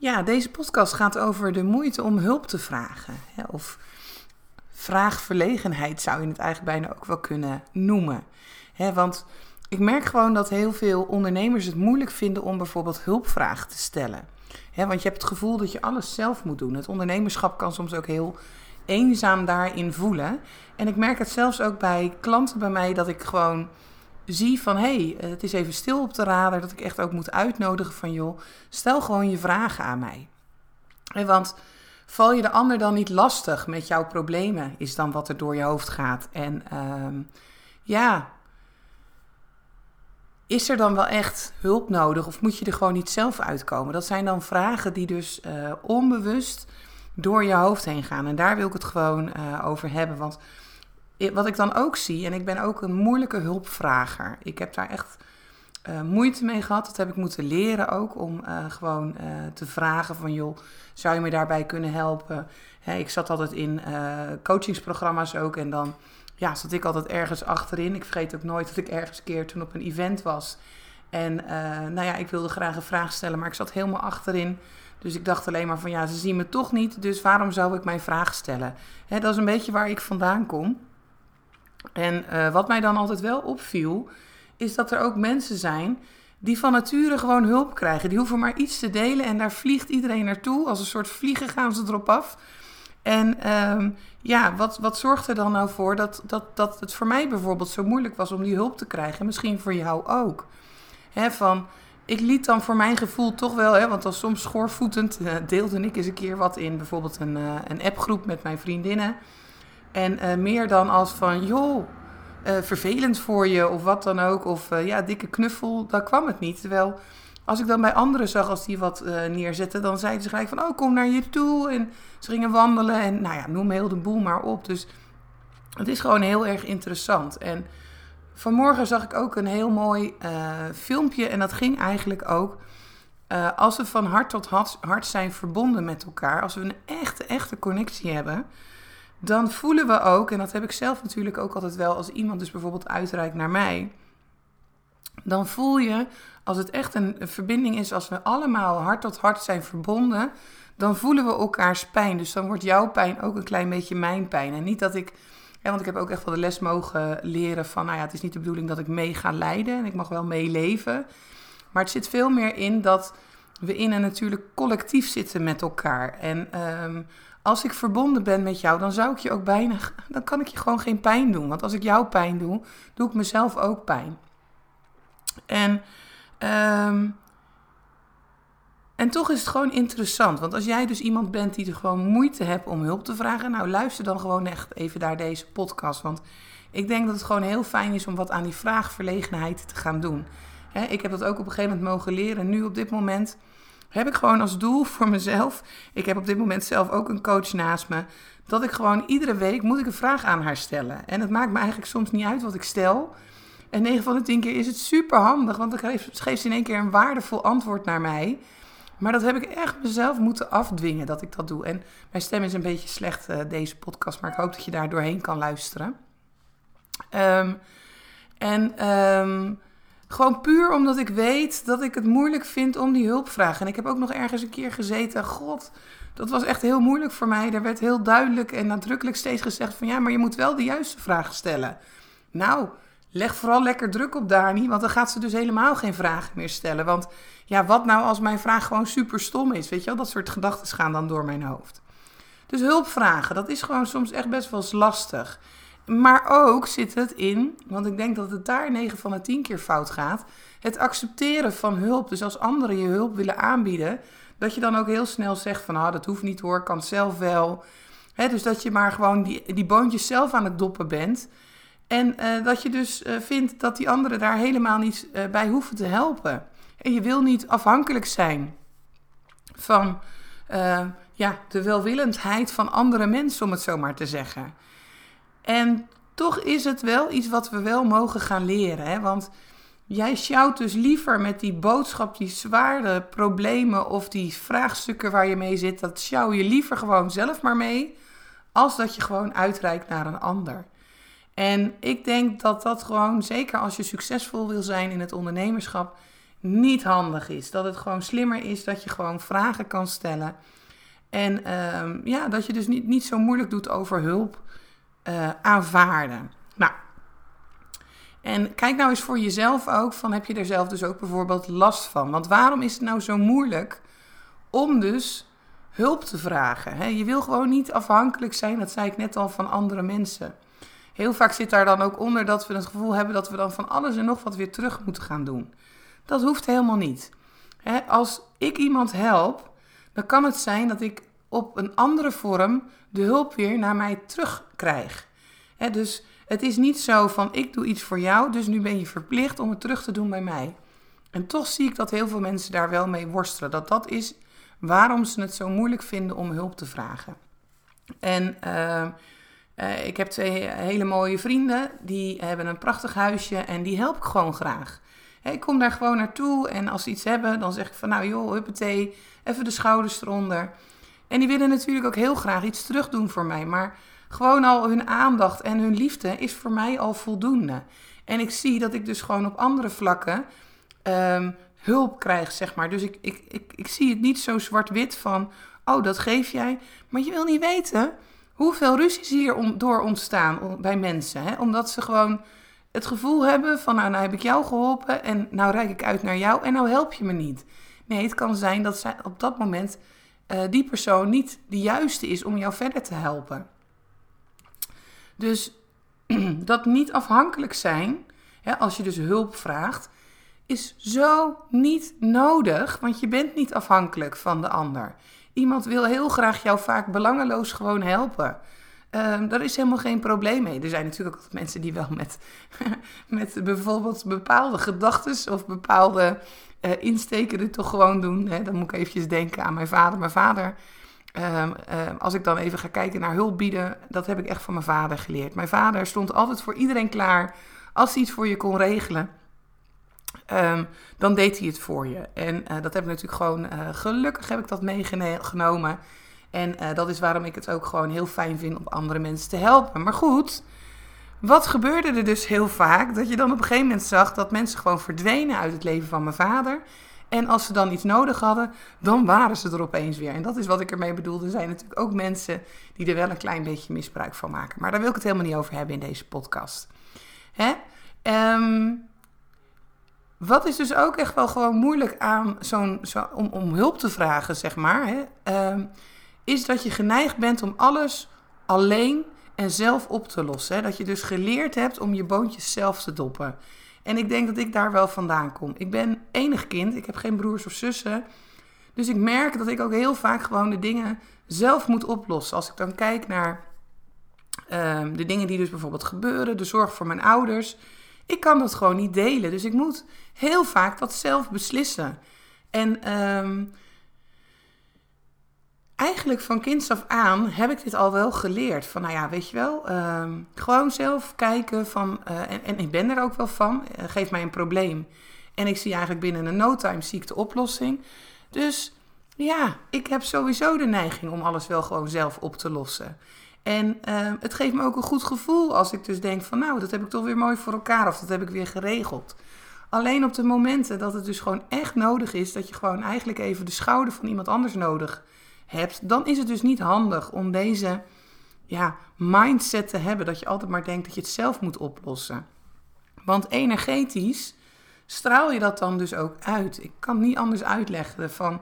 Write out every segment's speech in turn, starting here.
Ja, deze podcast gaat over de moeite om hulp te vragen. Of vraagverlegenheid zou je het eigenlijk bijna ook wel kunnen noemen. Want ik merk gewoon dat heel veel ondernemers het moeilijk vinden om bijvoorbeeld hulpvragen te stellen. Want je hebt het gevoel dat je alles zelf moet doen. Het ondernemerschap kan soms ook heel eenzaam daarin voelen. En ik merk het zelfs ook bij klanten bij mij dat ik gewoon zie van hé, hey, het is even stil op de radar. Dat ik echt ook moet uitnodigen van joh, stel gewoon je vragen aan mij. Want val je de ander dan niet lastig met jouw problemen, is dan wat er door je hoofd gaat. En ehm, ja, is er dan wel echt hulp nodig of moet je er gewoon niet zelf uitkomen? Dat zijn dan vragen die dus uh, onbewust door je hoofd heen gaan. En daar wil ik het gewoon over hebben. Want wat ik dan ook zie, en ik ben ook een moeilijke hulpvrager. Ik heb daar echt uh, moeite mee gehad. Dat heb ik moeten leren ook. Om uh, gewoon te vragen van joh, zou je me daarbij kunnen helpen? Hè, ik zat altijd in coachingsprogramma's ook. En dan ja, zat ik altijd ergens achterin. Ik vergeet ook nooit dat ik ergens een keer toen op een event was. En nou ja, ik wilde graag een vraag stellen, maar ik zat helemaal achterin. Dus ik dacht alleen maar van ja, ze zien me toch niet, dus waarom zou ik mijn vraag stellen? Hè, dat is een beetje waar ik vandaan kom. En uh, wat mij dan altijd wel opviel, is dat er ook mensen zijn die van nature gewoon hulp krijgen. Die hoeven maar iets te delen en daar vliegt iedereen naartoe. Als een soort vliegen gaan ze erop af. En um, ja, wat, wat zorgt er dan nou voor dat, dat, dat het voor mij bijvoorbeeld zo moeilijk was om die hulp te krijgen? En misschien voor jou ook. Hè, van ik liet dan voor mijn gevoel toch wel, hè, want als soms schoorvoetend uh, deelde ik eens een keer wat in bijvoorbeeld een, uh, een appgroep met mijn vriendinnen. En uh, meer dan als van, joh, vervelend voor je of wat dan ook. Of ja, dikke knuffel, daar kwam het niet. Terwijl als ik dan bij anderen zag als die wat neerzetten, dan zeiden ze gelijk van, oh, kom naar je toe. En ze gingen wandelen en nou ja, noem heel de boel maar op. Dus het is gewoon heel erg interessant. En Vanmorgen zag ik ook een heel mooi filmpje en dat ging eigenlijk ook. Als we van hart tot hart, zijn verbonden met elkaar, als we een echte, echte connectie hebben, dan voelen we ook, en dat heb ik zelf natuurlijk ook altijd wel, als iemand dus bijvoorbeeld uitreikt naar mij, dan voel je, als het echt een, verbinding is, als we allemaal hart tot hart zijn verbonden, dan voelen we elkaars pijn. Dus dan wordt jouw pijn ook een klein beetje mijn pijn. En niet dat ik want ik heb ook echt wel de les mogen leren van, nou ja, het is niet de bedoeling dat ik mee ga leiden en ik mag wel meeleven. Maar het zit veel meer in dat we in een natuurlijk collectief zitten met elkaar. En um, als ik verbonden ben met jou, dan zou ik je ook bijna, dan kan ik je gewoon geen pijn doen. Want als ik jou pijn doe, doe ik mezelf ook pijn. En um, en toch is het gewoon interessant. Want als jij dus iemand bent die er gewoon moeite hebt om hulp te vragen, nou luister dan gewoon echt even naar deze podcast. Want ik denk dat het gewoon heel fijn is om wat aan die vraagverlegenheid te gaan doen. ik heb dat ook op een gegeven moment mogen leren. Nu op dit moment heb ik gewoon als doel voor mezelf. Ik heb op dit moment zelf ook een coach naast me. Dat ik gewoon iedere week moet ik een vraag aan haar stellen. En het maakt me eigenlijk soms niet uit wat ik stel. En 9 van de 10 keer is het super handig. Want dan geeft ze in één keer een waardevol antwoord naar mij. Maar dat heb ik echt mezelf moeten afdwingen dat ik dat doe. En mijn stem is een beetje slecht, uh, deze podcast, maar ik hoop dat je daar doorheen kan luisteren. Um, en um, gewoon puur omdat ik weet dat ik het moeilijk vind om die hulp te vragen. En ik heb ook nog ergens een keer gezeten, god, dat was echt heel moeilijk voor mij. Er werd heel duidelijk en nadrukkelijk steeds gezegd van ja, maar je moet wel de juiste vragen stellen. Nou, leg vooral lekker druk op Dani, want dan gaat ze dus helemaal geen vragen meer stellen. Want ja, wat nou als mijn vraag gewoon super stom is? Weet je wel, dat soort gedachten gaan dan door mijn hoofd. Dus hulp vragen, dat is gewoon soms echt best wel lastig. Maar ook zit het in, want ik denk dat het daar 9 van de 10 keer fout gaat, het accepteren van hulp. Dus als anderen je hulp willen aanbieden, dat je dan ook heel snel zegt van, ah, dat hoeft niet hoor, kan zelf wel. dus dat je maar gewoon die, die boontjes zelf aan het doppen bent. En uh, dat je dus uh, vindt dat die anderen daar helemaal niet uh, bij hoeven te helpen. En je wil niet afhankelijk zijn van ja, de welwillendheid van andere mensen, om het zo maar te zeggen. En toch is het wel iets wat we wel mogen gaan leren. Hè? Want jij sjouwt dus liever met die boodschap, die zware problemen of die vraagstukken waar je mee zit, dat sjouw je liever gewoon zelf maar mee, als dat je gewoon uitreikt naar een ander. En ik denk dat dat gewoon, zeker als je succesvol wil zijn in het ondernemerschap, niet handig is. Dat het gewoon slimmer is dat je gewoon vragen kan stellen. En ehm, ja, dat je dus niet, niet zo moeilijk doet over hulp uh, aanvaarden. Nou, en kijk nou eens voor jezelf ook, van heb je er zelf dus ook bijvoorbeeld last van? Want waarom is het nou zo moeilijk om dus hulp te vragen? Je wil gewoon niet afhankelijk zijn, dat zei ik net al, van andere mensen. Heel vaak zit daar dan ook onder dat we het gevoel hebben dat we dan van alles en nog wat weer terug moeten gaan doen. Dat hoeft helemaal niet. Als ik iemand help, dan kan het zijn dat ik op een andere vorm de hulp weer naar mij terugkrijg. dus het is niet zo van ik doe iets voor jou, dus nu ben je verplicht om het terug te doen bij mij. En toch zie ik dat heel veel mensen daar wel mee worstelen. Dat dat is waarom ze het zo moeilijk vinden om hulp te vragen. En uh, uh, ik heb twee hele mooie vrienden, die hebben een prachtig huisje en die help ik gewoon graag. ik kom daar gewoon naartoe en als ze iets hebben, dan zeg ik van nou joh, huppatee, even de schouders eronder. En die willen natuurlijk ook heel graag iets terug doen voor mij. Maar gewoon al hun aandacht en hun liefde is voor mij al voldoende. En ik zie dat ik dus gewoon op andere vlakken um, hulp krijg, zeg maar. Dus ik, ik, ik, ik zie het niet zo zwart-wit van, oh, dat geef jij. Maar je wil niet weten hoeveel ruzies hier door ontstaan bij mensen. Hè? Omdat ze gewoon het gevoel hebben van, nou, nou heb ik jou geholpen en nou reik ik uit naar jou en nou help je me niet. Nee, het kan zijn dat zij op dat moment uh, die persoon niet de juiste is om jou verder te helpen. Dus dat niet afhankelijk zijn, hè, als je dus hulp vraagt, is zo niet nodig, want je bent niet afhankelijk van de ander. Iemand wil heel graag jou vaak belangeloos gewoon helpen. Um, daar is helemaal geen probleem mee. Er zijn natuurlijk ook mensen die wel met, met bijvoorbeeld bepaalde gedachten of bepaalde uh, insteken het toch gewoon doen. Hè? Dan moet ik eventjes denken aan mijn vader. Mijn vader, um, als ik dan even ga kijken naar hulp bieden, dat heb ik echt van mijn vader geleerd. Mijn vader stond altijd voor iedereen klaar. Als hij iets voor je kon regelen, dan deed hij het voor je. En uh, dat heb ik natuurlijk gewoon, uh, gelukkig heb ik dat meegenomen. En uh, dat is waarom ik het ook gewoon heel fijn vind om andere mensen te helpen. Maar goed, wat gebeurde er dus heel vaak? Dat je dan op een gegeven moment zag dat mensen gewoon verdwenen uit het leven van mijn vader. En als ze dan iets nodig hadden, dan waren ze er opeens weer. En dat is wat ik ermee bedoelde. Er zijn natuurlijk ook mensen die er wel een klein beetje misbruik van maken. Maar daar wil ik het helemaal niet over hebben in deze podcast. Hè? Um, wat is dus ook echt wel gewoon moeilijk aan zo'n, zo, om, om hulp te vragen, zeg maar. Hè? Um, is dat je geneigd bent om alles alleen en zelf op te lossen. Hè? Dat je dus geleerd hebt om je boontjes zelf te doppen. En ik denk dat ik daar wel vandaan kom. Ik ben enig kind, ik heb geen broers of zussen. Dus ik merk dat ik ook heel vaak gewoon de dingen zelf moet oplossen. Als ik dan kijk naar um, de dingen die dus bijvoorbeeld gebeuren, de zorg voor mijn ouders. Ik kan dat gewoon niet delen. Dus ik moet heel vaak dat zelf beslissen. En um, eigenlijk van kinds af aan heb ik dit al wel geleerd. Van nou ja, weet je wel, um, gewoon zelf kijken van, uh, en, en, ik ben er ook wel van, uh, geef mij een probleem. En ik zie eigenlijk binnen een no time zie ik de oplossing. Dus ja, ik heb sowieso de neiging om alles wel gewoon zelf op te lossen. En uh, het geeft me ook een goed gevoel als ik dus denk van nou, dat heb ik toch weer mooi voor elkaar of dat heb ik weer geregeld. Alleen op de momenten dat het dus gewoon echt nodig is, dat je gewoon eigenlijk even de schouder van iemand anders nodig hebt, dan is het dus niet handig om deze ja, mindset te hebben dat je altijd maar denkt dat je het zelf moet oplossen. Want energetisch straal je dat dan dus ook uit. Ik kan niet anders uitleggen van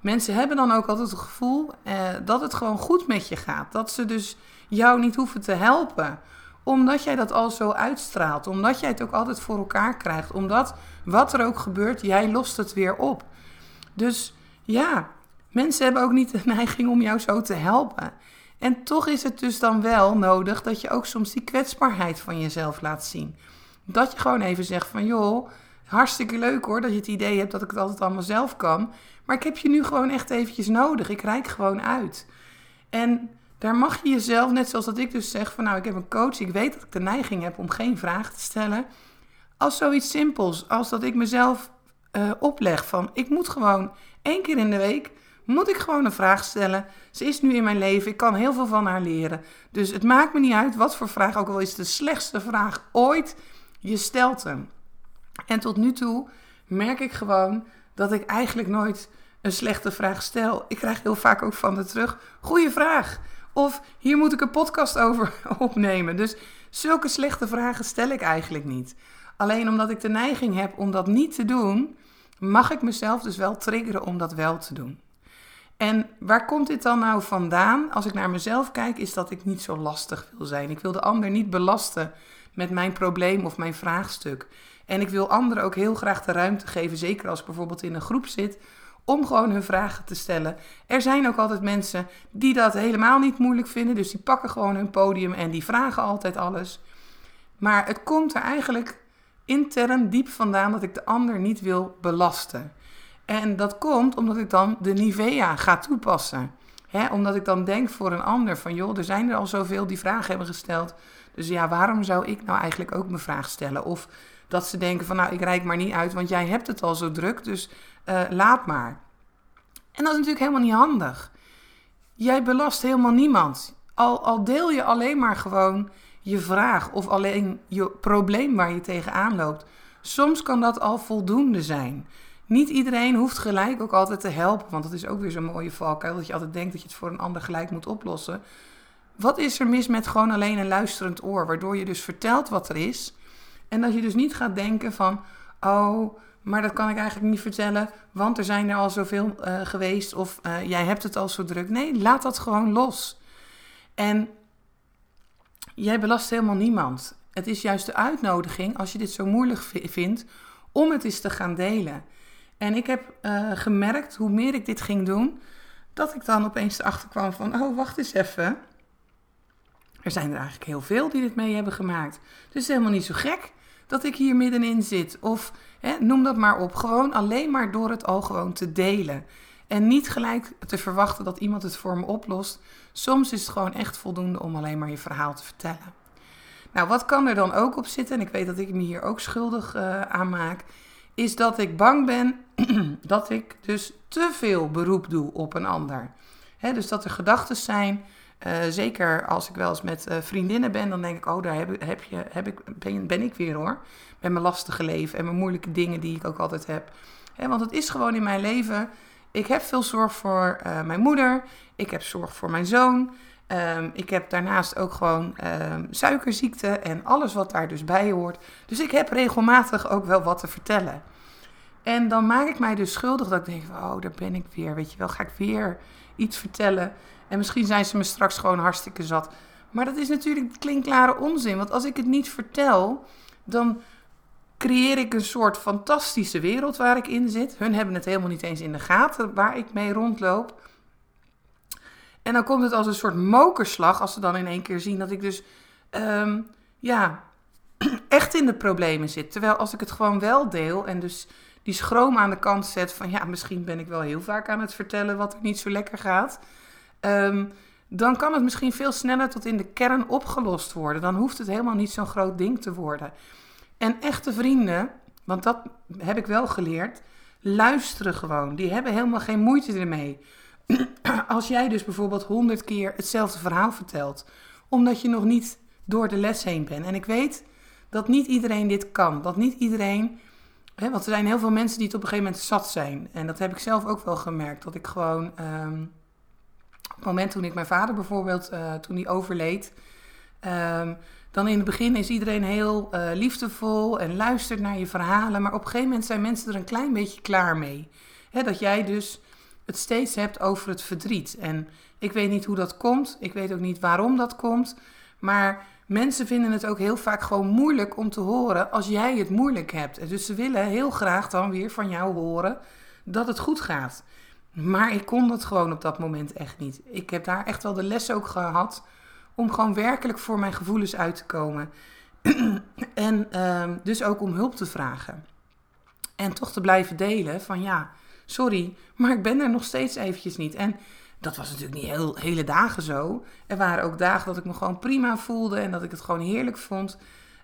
mensen hebben dan ook altijd het gevoel eh, dat het gewoon goed met je gaat. Dat ze dus jou niet hoeven te helpen omdat jij dat al zo uitstraalt. Omdat jij het ook altijd voor elkaar krijgt. Omdat wat er ook gebeurt, jij lost het weer op. Dus ja, Mensen hebben ook niet de neiging om jou zo te helpen. En toch is het dus dan wel nodig dat je ook soms die kwetsbaarheid van jezelf laat zien. Dat je gewoon even zegt van joh, Hartstikke leuk hoor, dat je het idee hebt dat ik het altijd allemaal zelf kan. Maar ik heb je nu gewoon echt eventjes nodig. Ik reik gewoon uit. En daar mag je jezelf, net zoals dat ik dus zeg van nou, ik heb een coach. Ik weet dat ik de neiging heb om geen vragen te stellen. Als zoiets simpels, als dat ik mezelf uh, opleg van ik moet gewoon één keer in de week moet ik gewoon een vraag stellen. Ze is nu in mijn leven, ik kan heel veel van haar leren. Dus het maakt me niet uit wat voor vraag, ook al is het de slechtste vraag ooit, je stelt hem. En tot nu toe merk ik gewoon dat ik eigenlijk nooit een slechte vraag stel. Ik krijg heel vaak ook van de terug, goede vraag. Of hier moet ik een podcast over opnemen. Dus zulke slechte vragen stel ik eigenlijk niet. Alleen omdat ik de neiging heb om dat niet te doen, mag ik mezelf dus wel triggeren om dat wel te doen. En waar komt dit dan nou vandaan? Als ik naar mezelf kijk, is dat ik niet zo lastig wil zijn. Ik wil de ander niet belasten met mijn probleem of mijn vraagstuk. En ik wil anderen ook heel graag de ruimte geven, zeker als ik bijvoorbeeld in een groep zit, om gewoon hun vragen te stellen. Er zijn ook altijd mensen die dat helemaal niet moeilijk vinden, dus die pakken gewoon hun podium en die vragen altijd alles. Maar het komt er eigenlijk intern diep vandaan dat ik de ander niet wil belasten. En dat komt omdat ik dan de Nivea ga toepassen. Omdat ik dan denk voor een ander van joh, er zijn er al zoveel die vragen hebben gesteld. Dus ja, waarom zou ik nou eigenlijk ook mijn vraag stellen? Of dat ze denken van nou, ik reik maar niet uit, want jij hebt het al zo druk, dus uh, laat maar. En dat is natuurlijk helemaal niet handig. Jij belast helemaal niemand. Al, al deel je alleen maar gewoon je vraag of alleen je probleem waar je tegenaan loopt. Soms kan dat al voldoende zijn. Niet iedereen hoeft gelijk ook altijd te helpen, want dat is ook weer zo'n mooie valkuil dat je altijd denkt dat je het voor een ander gelijk moet oplossen. Wat is er mis met gewoon alleen een luisterend oor, waardoor je dus vertelt wat er is en dat je dus niet gaat denken van, oh, maar dat kan ik eigenlijk niet vertellen, want er zijn er al zoveel uh, geweest of uh, jij hebt het al zo druk. Nee, laat dat gewoon los. En jij belast helemaal niemand. Het is juist de uitnodiging, als je dit zo moeilijk vindt, om het eens te gaan delen. En ik heb uh, gemerkt, hoe meer ik dit ging doen, dat ik dan opeens erachter kwam van, oh, wacht eens even. Er zijn er eigenlijk heel veel die dit mee hebben gemaakt. Dus het is helemaal niet zo gek dat ik hier middenin zit. Of hè, noem dat maar op. Gewoon alleen maar door het al gewoon te delen. En niet gelijk te verwachten dat iemand het voor me oplost. Soms is het gewoon echt voldoende om alleen maar je verhaal te vertellen. Nou, wat kan er dan ook op zitten? En ik weet dat ik me hier ook schuldig uh, aan maak is dat ik bang ben dat ik dus te veel beroep doe op een ander. dus dat er gedachten zijn, uh, zeker als ik wel eens met uh, vriendinnen ben, dan denk ik, oh, daar heb, je, heb ik, ben, ben, ik weer hoor. Met mijn lastige leven en mijn moeilijke dingen die ik ook altijd heb. want het is gewoon in mijn leven, ik heb veel zorg voor uh, mijn moeder, ik heb zorg voor mijn zoon. Um, ik heb daarnaast ook gewoon um, suikerziekte en alles wat daar dus bij hoort. Dus ik heb regelmatig ook wel wat te vertellen. En dan maak ik mij dus schuldig dat ik denk, oh, daar ben ik weer. Weet je wel, ga ik weer iets vertellen. En misschien zijn ze me straks gewoon hartstikke zat. Maar dat is natuurlijk klinkklare onzin. Want als ik het niet vertel, dan creëer ik een soort fantastische wereld waar ik in zit. Hun hebben het helemaal niet eens in de gaten waar ik mee rondloop. En dan komt het als een soort mokerslag als ze dan in één keer zien dat ik dus um, ja, echt in de problemen zit. Terwijl als ik het gewoon wel deel en dus die schroom aan de kant zet van ja, misschien ben ik wel heel vaak aan het vertellen wat er niet zo lekker gaat. Um, dan kan het misschien veel sneller tot in de kern opgelost worden. Dan hoeft het helemaal niet zo'n groot ding te worden. En echte vrienden, want dat heb ik wel geleerd, luisteren gewoon. Die hebben helemaal geen moeite ermee. als jij dus bijvoorbeeld honderd keer hetzelfde verhaal vertelt, omdat je nog niet door de les heen bent. En ik weet dat niet iedereen dit kan. Dat niet iedereen. Hè, want er zijn heel veel mensen die het op een gegeven moment zat zijn. En dat heb ik zelf ook wel gemerkt. Dat ik gewoon. Um, op het moment toen ik mijn vader bijvoorbeeld. Uh, toen hij overleed. Um, dan in het begin is iedereen heel uh, liefdevol en luistert naar je verhalen. Maar op een gegeven moment zijn mensen er een klein beetje klaar mee. Dat jij dus het steeds hebt over het verdriet. En ik weet niet hoe dat komt. Ik weet ook niet waarom dat komt. Maar mensen vinden het ook heel vaak gewoon moeilijk om te horen als jij het moeilijk hebt. En dus ze willen heel graag dan weer van jou horen dat het goed gaat. Maar ik kon dat gewoon op dat moment echt niet. Ik heb daar echt wel de les ook gehad om gewoon werkelijk voor mijn gevoelens uit te komen. en uh, dus ook om hulp te vragen. En toch te blijven delen van ja, sorry, maar ik ben er nog steeds eventjes niet. En dat was natuurlijk niet heel, hele dagen zo. Er waren ook dagen dat ik me gewoon prima voelde en dat ik het gewoon heerlijk vond.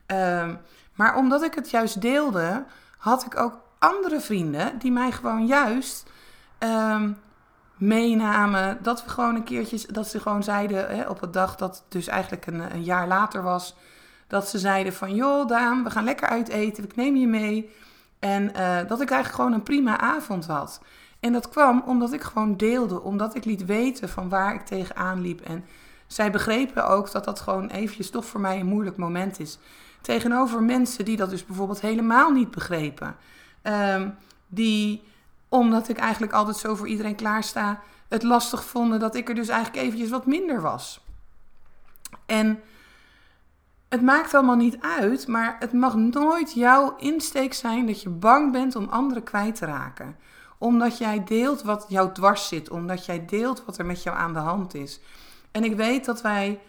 Ehm, maar omdat ik het juist deelde, had ik ook andere vrienden die mij gewoon juist um, meenamen. Dat we gewoon een keertje, dat ze gewoon zeiden hè, op het dag dat het dus eigenlijk een, een, jaar later was. Dat ze zeiden van joh Daan, we gaan lekker uit eten, ik neem je mee. En uh, dat ik eigenlijk gewoon een prima avond had. En dat kwam omdat ik gewoon deelde, omdat ik liet weten van waar ik tegenaan liep. En zij begrepen ook dat dat gewoon eventjes toch voor mij een moeilijk moment is. Tegenover mensen die dat dus bijvoorbeeld helemaal niet begrepen. Um, die, omdat ik eigenlijk altijd zo voor iedereen klaarsta, het lastig vonden dat ik er dus eigenlijk eventjes wat minder was. En het maakt allemaal niet uit, maar het mag nooit jouw insteek zijn dat je bang bent om anderen kwijt te raken. Omdat jij deelt wat jou dwars zit, omdat jij deelt wat er met jou aan de hand is. En ik weet dat wij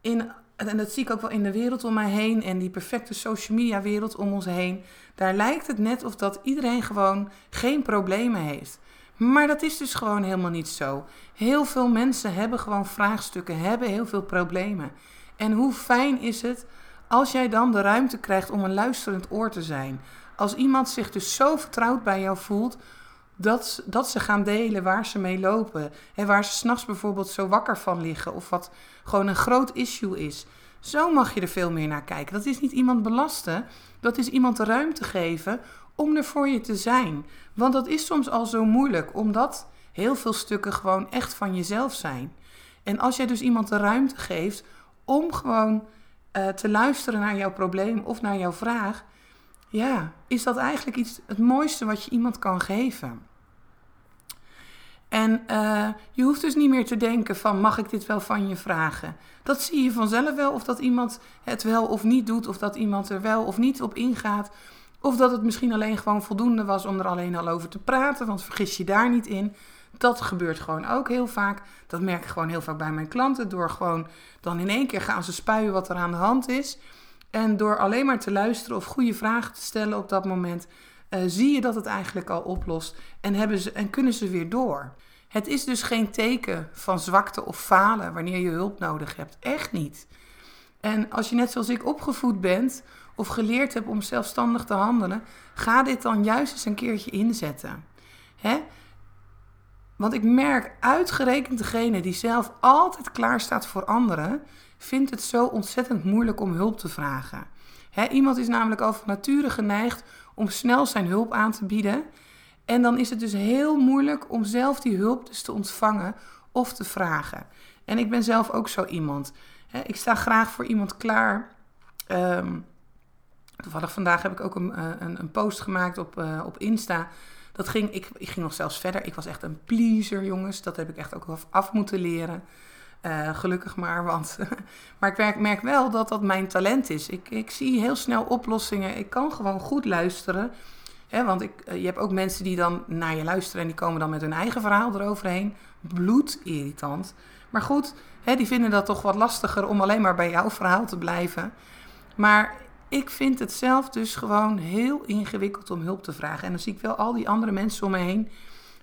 in, en dat zie ik ook wel in de wereld om mij heen en die perfecte social media wereld om ons heen, daar lijkt het net of dat iedereen gewoon geen problemen heeft. Maar dat is dus gewoon helemaal niet zo. Heel veel mensen hebben gewoon vraagstukken, hebben heel veel problemen. En hoe fijn is het als jij dan de ruimte krijgt om een luisterend oor te zijn? Als iemand zich dus zo vertrouwd bij jou voelt, dat, dat ze gaan delen waar ze mee lopen. En waar ze s'nachts bijvoorbeeld zo wakker van liggen. Of wat gewoon een groot issue is. Zo mag je er veel meer naar kijken. Dat is niet iemand belasten. Dat is iemand de ruimte geven om er voor je te zijn. Want dat is soms al zo moeilijk, omdat heel veel stukken gewoon echt van jezelf zijn. En als jij dus iemand de ruimte geeft om gewoon uh, te luisteren naar jouw probleem of naar jouw vraag, ja, is dat eigenlijk iets het mooiste wat je iemand kan geven. En uh, je hoeft dus niet meer te denken van mag ik dit wel van je vragen. Dat zie je vanzelf wel of dat iemand het wel of niet doet, of dat iemand er wel of niet op ingaat. Of dat het misschien alleen gewoon voldoende was om er alleen al over te praten, want vergis je daar niet in. Dat gebeurt gewoon ook heel vaak. Dat merk ik gewoon heel vaak bij mijn klanten. Door gewoon dan in één keer gaan ze spuien wat er aan de hand is. En door alleen maar te luisteren of goede vragen te stellen op dat moment, uh, zie je dat het eigenlijk al oplost en, hebben ze, en kunnen ze weer door. Het is dus geen teken van zwakte of falen wanneer je hulp nodig hebt. Echt niet. En als je net zoals ik opgevoed bent of geleerd hebt om zelfstandig te handelen, ga dit dan juist eens een keertje inzetten. Hè? Want ik merk uitgerekend degene die zelf altijd klaar staat voor anderen, vindt het zo ontzettend moeilijk om hulp te vragen. iemand is namelijk al nature geneigd om snel zijn hulp aan te bieden. En dan is het dus heel moeilijk om zelf die hulp dus te ontvangen of te vragen. En ik ben zelf ook zo iemand. ik sta graag voor iemand klaar. Um, toevallig vandaag heb ik ook een, eh, een, een post gemaakt op, uh, op Insta. Dat ging, ik, ik ging nog zelfs verder. Ik was echt een pleaser, jongens. Dat heb ik echt ook af moeten leren. Uh, gelukkig maar, want. maar ik merk, merk, wel dat dat mijn talent is. Ik, ik zie heel snel oplossingen. Ik kan gewoon goed luisteren. Hè, want ik, eh, je hebt ook mensen die dan naar je luisteren en die komen dan met hun eigen verhaal eroverheen. Bloedirritant. Maar goed, hè, die vinden dat toch wat lastiger om alleen maar bij jouw verhaal te blijven. Maar ik vind het zelf dus gewoon heel ingewikkeld om hulp te vragen. En dan zie ik wel al die andere mensen om me heen.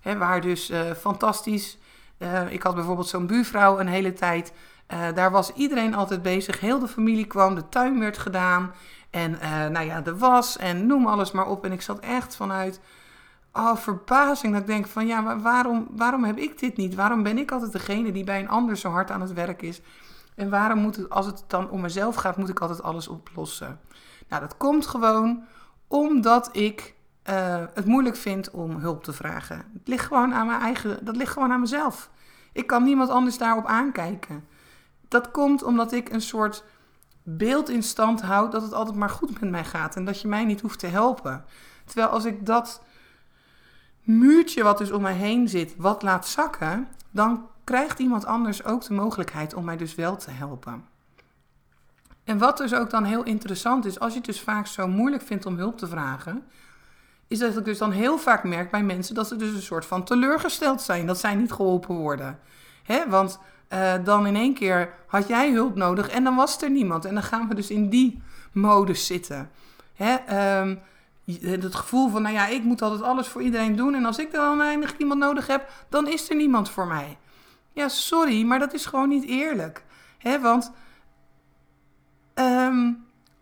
Hè, waar dus uh, fantastisch uh, ik had bijvoorbeeld zo'n buurvrouw een hele tijd. Uh, daar was iedereen altijd bezig. Heel de familie kwam, de tuin werd gedaan. En nou ja, de was en noem alles maar op. En ik zat echt vanuit oh, verbazing. Dat ik denk van ja, maar waarom, waarom heb ik dit niet? Waarom ben ik altijd degene die bij een ander zo hard aan het werk is? En waarom moet het, als het dan om mezelf gaat, moet ik altijd alles oplossen? Nou, dat komt gewoon omdat ik uh, het moeilijk vind om hulp te vragen. Het ligt gewoon aan mijn eigen, dat ligt gewoon aan mezelf. Ik kan niemand anders daarop aankijken. Dat komt omdat ik een soort beeld in stand houd dat het altijd maar goed met mij gaat en dat je mij niet hoeft te helpen. Terwijl als ik dat muurtje wat dus om mij heen zit, wat laat zakken, dan krijgt iemand anders ook de mogelijkheid om mij dus wel te helpen. En wat dus ook dan heel interessant is, als je het dus vaak zo moeilijk vindt om hulp te vragen, is dat ik dus dan heel vaak merk bij mensen dat ze dus een soort van teleurgesteld zijn. Dat zij niet geholpen worden. Hè? Want uh, dan in één keer had jij hulp nodig en dan was er niemand. En dan gaan we dus in die modus zitten. Hè? Um, het gevoel van, nou ja, ik moet altijd alles voor iedereen doen. En als ik dan eindig iemand nodig heb, dan is er niemand voor mij. Ja, sorry, maar dat is gewoon niet eerlijk. hè? want ehm,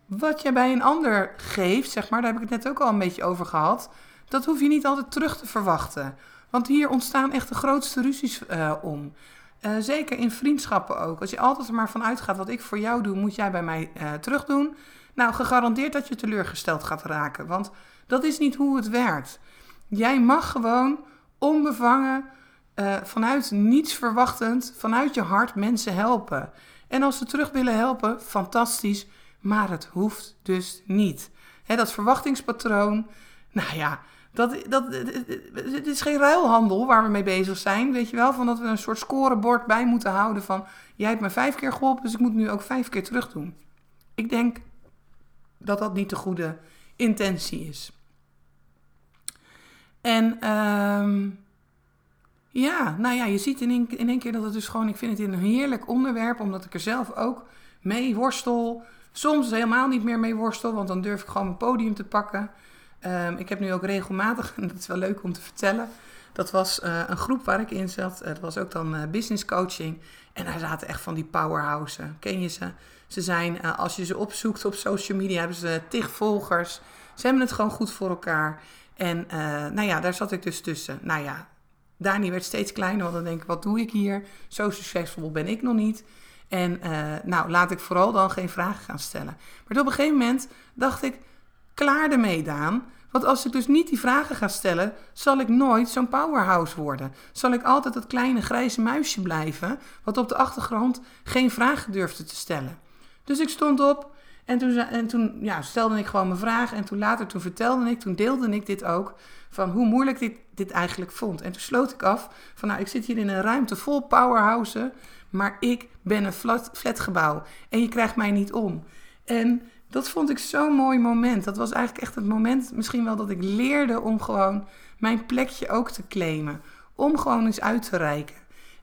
wat je bij een ander geeft, zeg maar, daar heb ik het net ook al een beetje over gehad. Dat hoef je niet altijd terug te verwachten. Want hier ontstaan echt de grootste ruzies uh, om. Uh, zeker in vriendschappen ook. Als je altijd er maar van uitgaat, wat ik voor jou doe, moet jij bij mij uh, terug doen. Nou, gegarandeerd dat je teleurgesteld gaat raken. Want dat is niet hoe het werkt. Jij mag gewoon onbevangen, uh, vanuit niets verwachtend, vanuit je hart mensen helpen. En als ze terug willen helpen, fantastisch. Maar het hoeft dus niet. Dat verwachtingspatroon, nou ja, dat, dat, het is geen ruilhandel waar we mee bezig zijn. Weet je wel, van dat we een soort scorebord bij moeten houden van... jij hebt me vijf keer geholpen, dus ik moet nu ook vijf keer terug doen. Ik denk dat dat niet de goede intentie is. En um, ja, nou ja, je ziet in één, in één keer dat het dus gewoon... Ik vind het een heerlijk onderwerp, omdat ik er zelf ook mee worstel. Soms helemaal niet meer mee worstel, want dan durf ik gewoon mijn podium te pakken... Um, ik heb nu ook regelmatig, en dat is wel leuk om te vertellen, dat was uh, een groep waar ik in zat. Het was ook dan uh, business coaching. En daar zaten echt van die powerhouses. Ken je ze? Ze zijn, uh, als je ze opzoekt op social media, hebben ze tig volgers. Ze hebben het gewoon goed voor elkaar. En nou ja, daar zat ik dus tussen. Nou ja, Dani werd steeds kleiner, want dan denk ik, wat doe ik hier? Zo succesvol ben ik nog niet. En nou, laat ik vooral dan geen vragen gaan stellen. Maar op een gegeven moment dacht ik, klaar ermee, Daan. Want als ik dus niet die vragen ga stellen, zal ik nooit zo'n powerhouse worden. Zal ik altijd dat kleine grijze muisje blijven, wat op de achtergrond geen vragen durfde te stellen. Dus ik stond op en toen, en toen ja, stelde ik gewoon mijn vraag. En toen later, toen vertelde ik, toen deelde ik dit ook, van hoe moeilijk dit, dit eigenlijk vond. En toen sloot ik af van, nou, ik zit hier in een ruimte vol powerhouses, maar ik ben een flat, flatgebouw en je krijgt mij niet om. En dat vond ik zo'n mooi moment. Dat was eigenlijk echt het moment misschien wel dat ik leerde om gewoon mijn plekje ook te claimen. Om gewoon eens uit te reiken.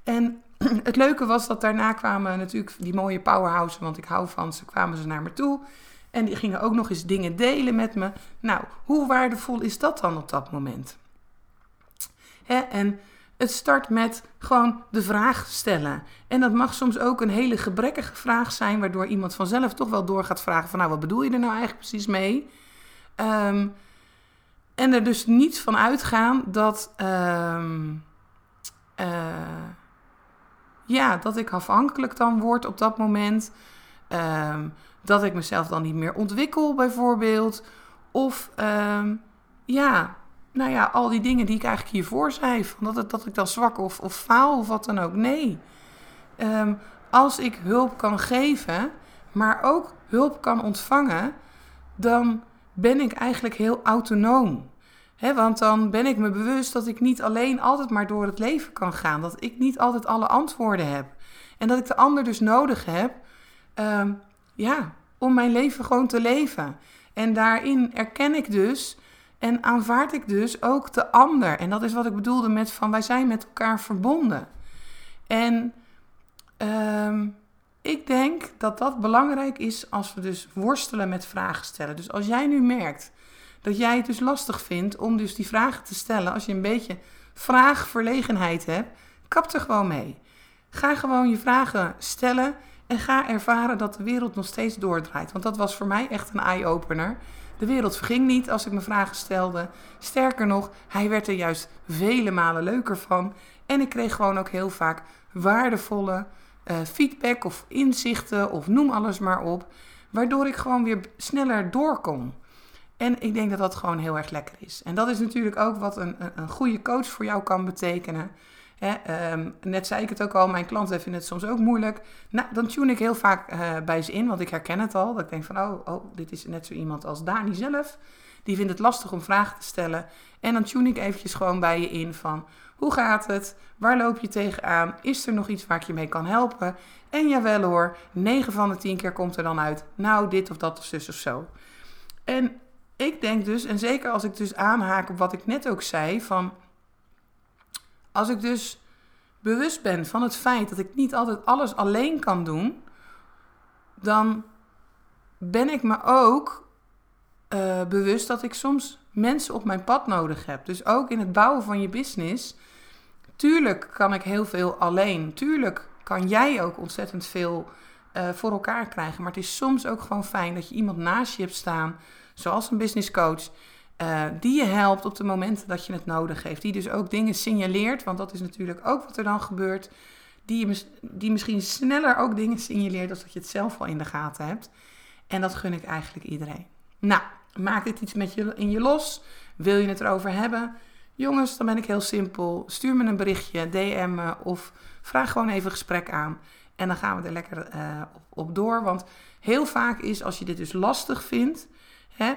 En het leuke was dat daarna kwamen natuurlijk die mooie powerhouses, want ik hou van ze, kwamen ze naar me toe. En die gingen ook nog eens dingen delen met me. Nou, hoe waardevol is dat dan op dat moment? En het start met gewoon de vraag stellen. En dat mag soms ook een hele gebrekkige vraag zijn, waardoor iemand vanzelf toch wel door gaat vragen van nou, wat bedoel je er nou eigenlijk precies mee? Um, en er dus niet van uitgaan dat, um, uh, ja, dat ik afhankelijk dan word op dat moment. Um, dat ik mezelf dan niet meer ontwikkel bijvoorbeeld. Of ja, nou ja, al die dingen die ik eigenlijk hiervoor zei. Van dat, het, dat ik dan zwak of, of faal of wat dan ook. Nee. Um, als ik hulp kan geven, maar ook hulp kan ontvangen, dan ben ik eigenlijk heel autonoom. Want dan ben ik me bewust dat ik niet alleen altijd maar door het leven kan gaan. Dat ik niet altijd alle antwoorden heb. En dat ik de ander dus nodig heb um, ja, om mijn leven gewoon te leven. En daarin erken ik dus en aanvaard ik dus ook de ander. En dat is wat ik bedoelde met van wij zijn met elkaar verbonden. En um, ik denk dat dat belangrijk is als we dus worstelen met vragen stellen. Dus als jij nu merkt dat jij het dus lastig vindt om dus die vragen te stellen, als je een beetje vraagverlegenheid hebt, kap er gewoon mee. Ga gewoon je vragen stellen en ga ervaren dat de wereld nog steeds doordraait. Want dat was voor mij echt een eye-opener. De wereld verging niet als ik me vragen stelde. Sterker nog, hij werd er juist vele malen leuker van. En ik kreeg gewoon ook heel vaak waardevolle uh, feedback of inzichten of noem alles maar op. Waardoor ik gewoon weer sneller door kon. En ik denk dat dat gewoon heel erg lekker is. En dat is natuurlijk ook wat een, een goede coach voor jou kan betekenen. Um, net zei ik het ook al, mijn klanten vinden het soms ook moeilijk. Nou, dan tune ik heel vaak uh, bij ze in, want ik herken het al. Dat ik denk van, oh, oh, dit is net zo iemand als Dani zelf. Die vindt het lastig om vragen te stellen. En dan tune ik eventjes gewoon bij je in van, hoe gaat het? Waar loop je tegenaan? Is er nog iets waar ik je mee kan helpen? En jawel hoor, 9 van de 10 keer komt er dan uit, nou dit of dat of zus of zo. En ik denk dus, en zeker als ik dus aanhaak op wat ik net ook zei, van als ik dus bewust ben van het feit dat ik niet altijd alles alleen kan doen, dan ben ik me ook eh, bewust dat ik soms mensen op mijn pad nodig heb. Dus ook in het bouwen van je business. Tuurlijk kan ik heel veel alleen. Tuurlijk kan jij ook ontzettend veel uh, voor elkaar krijgen. Maar het is soms ook gewoon fijn dat je iemand naast je hebt staan, zoals een business coach, uh, die je helpt op de momenten dat je het nodig heeft. Die dus ook dingen signaleert, want dat is natuurlijk ook wat er dan gebeurt. Die, die misschien sneller ook dingen signaleert dan dat je het zelf al in de gaten hebt. En dat gun ik eigenlijk iedereen. Nou, maak dit iets met je, in je los. Wil je het erover hebben? Jongens, dan ben ik heel simpel. Stuur me een berichtje, DM me of vraag gewoon even gesprek aan. En dan gaan we er lekker op, op, door. Want heel vaak is, als je dit dus lastig vindt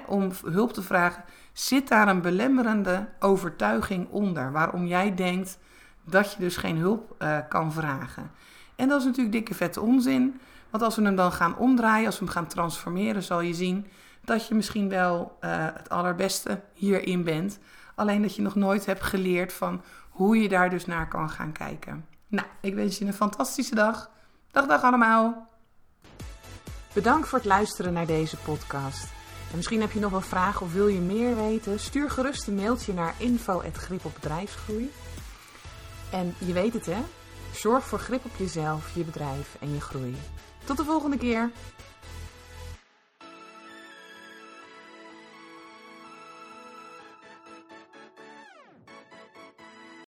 om hulp te vragen, zit daar een belemmerende overtuiging onder. Waarom jij denkt dat je dus geen hulp uh, kan vragen. En dat is natuurlijk dikke vette onzin. Want als we hem dan gaan omdraaien, als we hem gaan transformeren, zal je zien dat je misschien wel uh, het allerbeste hierin bent. Alleen dat je nog nooit hebt geleerd van hoe je daar dus naar kan gaan kijken. Nou, ik wens je een fantastische dag. Dag, dag allemaal. Bedankt voor het luisteren naar deze podcast. En misschien heb je nog wel vragen of wil je meer weten? Stuur gerust een mailtje naar info.grip op bedrijfsgroei. En je weet het hè, zorg voor grip op jezelf, je bedrijf en je groei. Tot de volgende keer.